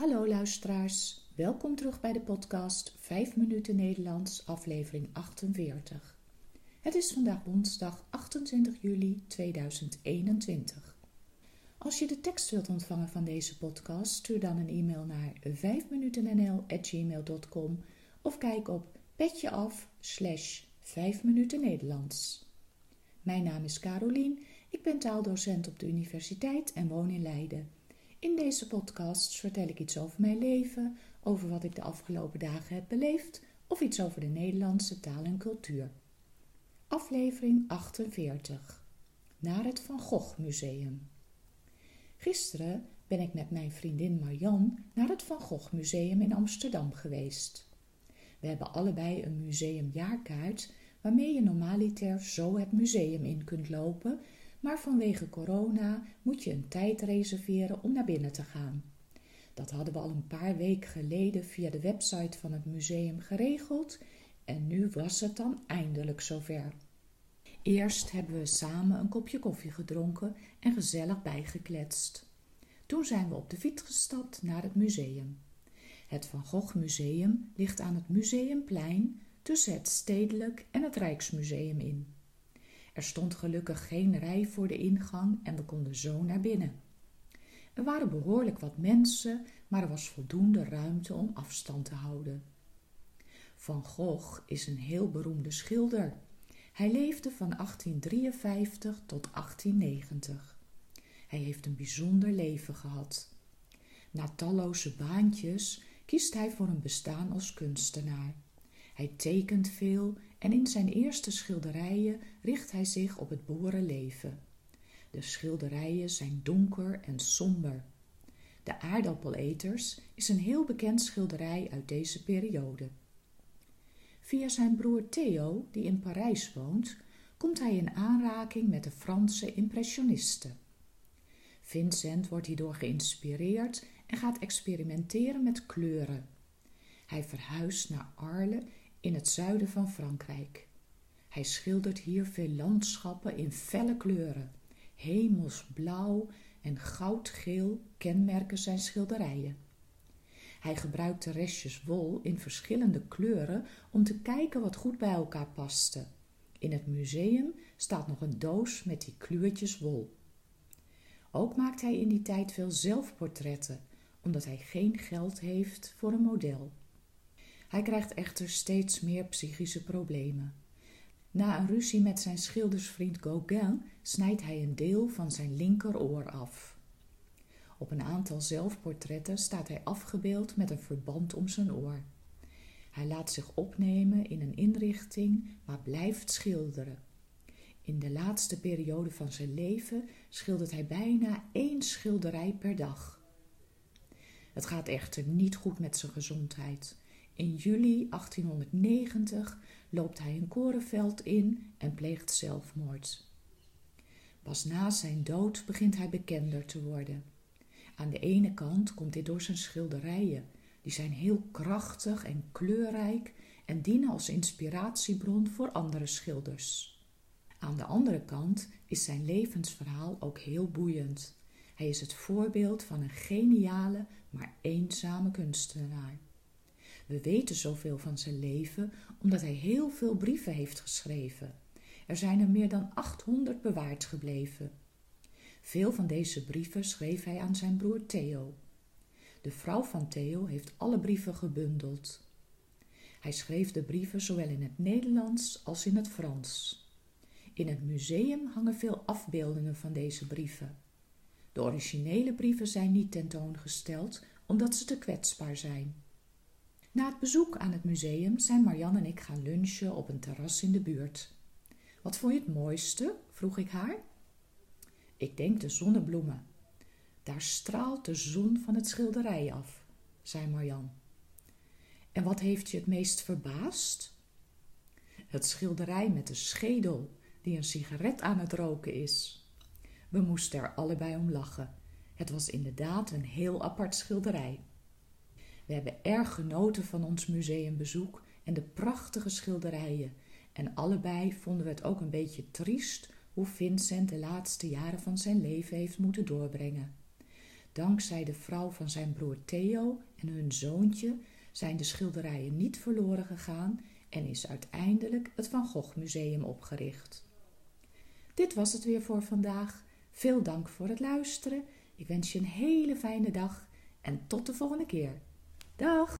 Hallo luisteraars, welkom terug bij de podcast 5 minuten Nederlands, aflevering 48. Het is vandaag woensdag 28 juli 2021. Als je de tekst wilt ontvangen van deze podcast, stuur dan een e-mail naar 5minutennl.gmail.com of kijk op petjeaf slash 5 minuten Nederlands. Mijn naam is Carolien, ik ben taaldocent op de universiteit en woon in Leiden. In deze podcast vertel ik iets over mijn leven, over wat ik de afgelopen dagen heb beleefd of iets over de Nederlandse taal en cultuur. Aflevering 48 Naar het Van Gogh Museum. Gisteren ben ik met mijn vriendin Marjan naar het Van Gogh Museum in Amsterdam geweest. We hebben allebei een museumjaarkaart waarmee je normaliter zo het museum in kunt lopen maar vanwege corona moet je een tijd reserveren om naar binnen te gaan. Dat hadden we al een paar weken geleden via de website van het museum geregeld en nu was het dan eindelijk zover. Eerst hebben we samen een kopje koffie gedronken en gezellig bijgekletst. Toen zijn we op de fiets gestapt naar het museum. Het Van Gogh Museum ligt aan het Museumplein tussen het Stedelijk en het Rijksmuseum in. Er stond gelukkig geen rij voor de ingang en we konden zo naar binnen. Er waren behoorlijk wat mensen, maar er was voldoende ruimte om afstand te houden. Van Gogh is een heel beroemde schilder. Hij leefde van 1853 tot 1890. Hij heeft een bijzonder leven gehad. Na talloze baantjes kiest hij voor een bestaan als kunstenaar. Hij tekent veel en in zijn eerste schilderijen richt hij zich op het boerenleven. De schilderijen zijn donker en somber. De aardappeleters is een heel bekend schilderij uit deze periode. Via zijn broer Theo, die in Parijs woont, komt hij in aanraking met de Franse impressionisten. Vincent wordt hierdoor geïnspireerd en gaat experimenteren met kleuren. Hij verhuist naar Arles in het zuiden van Frankrijk. Hij schildert hier veel landschappen in felle kleuren. Hemelsblauw en goudgeel kenmerken zijn schilderijen. Hij gebruikt de restjes wol in verschillende kleuren om te kijken wat goed bij elkaar paste. In het museum staat nog een doos met die kleurtjes wol. Ook maakt hij in die tijd veel zelfportretten, omdat hij geen geld heeft voor een model. Hij krijgt echter steeds meer psychische problemen. Na een ruzie met zijn schildersvriend Gauguin snijdt hij een deel van zijn linkeroor af. Op een aantal zelfportretten staat hij afgebeeld met een verband om zijn oor. Hij laat zich opnemen in een inrichting, maar blijft schilderen. In de laatste periode van zijn leven schildert hij bijna één schilderij per dag. Het gaat echter niet goed met zijn gezondheid. In juli 1890 loopt hij een korenveld in en pleegt zelfmoord. Pas na zijn dood begint hij bekender te worden. Aan de ene kant komt dit door zijn schilderijen, die zijn heel krachtig en kleurrijk en dienen als inspiratiebron voor andere schilders. Aan de andere kant is zijn levensverhaal ook heel boeiend. Hij is het voorbeeld van een geniale, maar eenzame kunstenaar. We weten zoveel van zijn leven omdat hij heel veel brieven heeft geschreven. Er zijn er meer dan 800 bewaard gebleven. Veel van deze brieven schreef hij aan zijn broer Theo. De vrouw van Theo heeft alle brieven gebundeld. Hij schreef de brieven zowel in het Nederlands als in het Frans. In het museum hangen veel afbeeldingen van deze brieven. De originele brieven zijn niet tentoongesteld omdat ze te kwetsbaar zijn. Na het bezoek aan het museum zijn Marianne en ik gaan lunchen op een terras in de buurt. Wat vond je het mooiste? vroeg ik haar. Ik denk de zonnebloemen. Daar straalt de zon van het schilderij af, zei Marjan. En wat heeft je het meest verbaasd? Het schilderij met de schedel die een sigaret aan het roken is. We moesten er allebei om lachen. Het was inderdaad een heel apart schilderij. We hebben erg genoten van ons museumbezoek en de prachtige schilderijen. En allebei vonden we het ook een beetje triest hoe Vincent de laatste jaren van zijn leven heeft moeten doorbrengen. Dankzij de vrouw van zijn broer Theo en hun zoontje zijn de schilderijen niet verloren gegaan en is uiteindelijk het Van Gogh Museum opgericht. Dit was het weer voor vandaag. Veel dank voor het luisteren. Ik wens je een hele fijne dag en tot de volgende keer. Dag!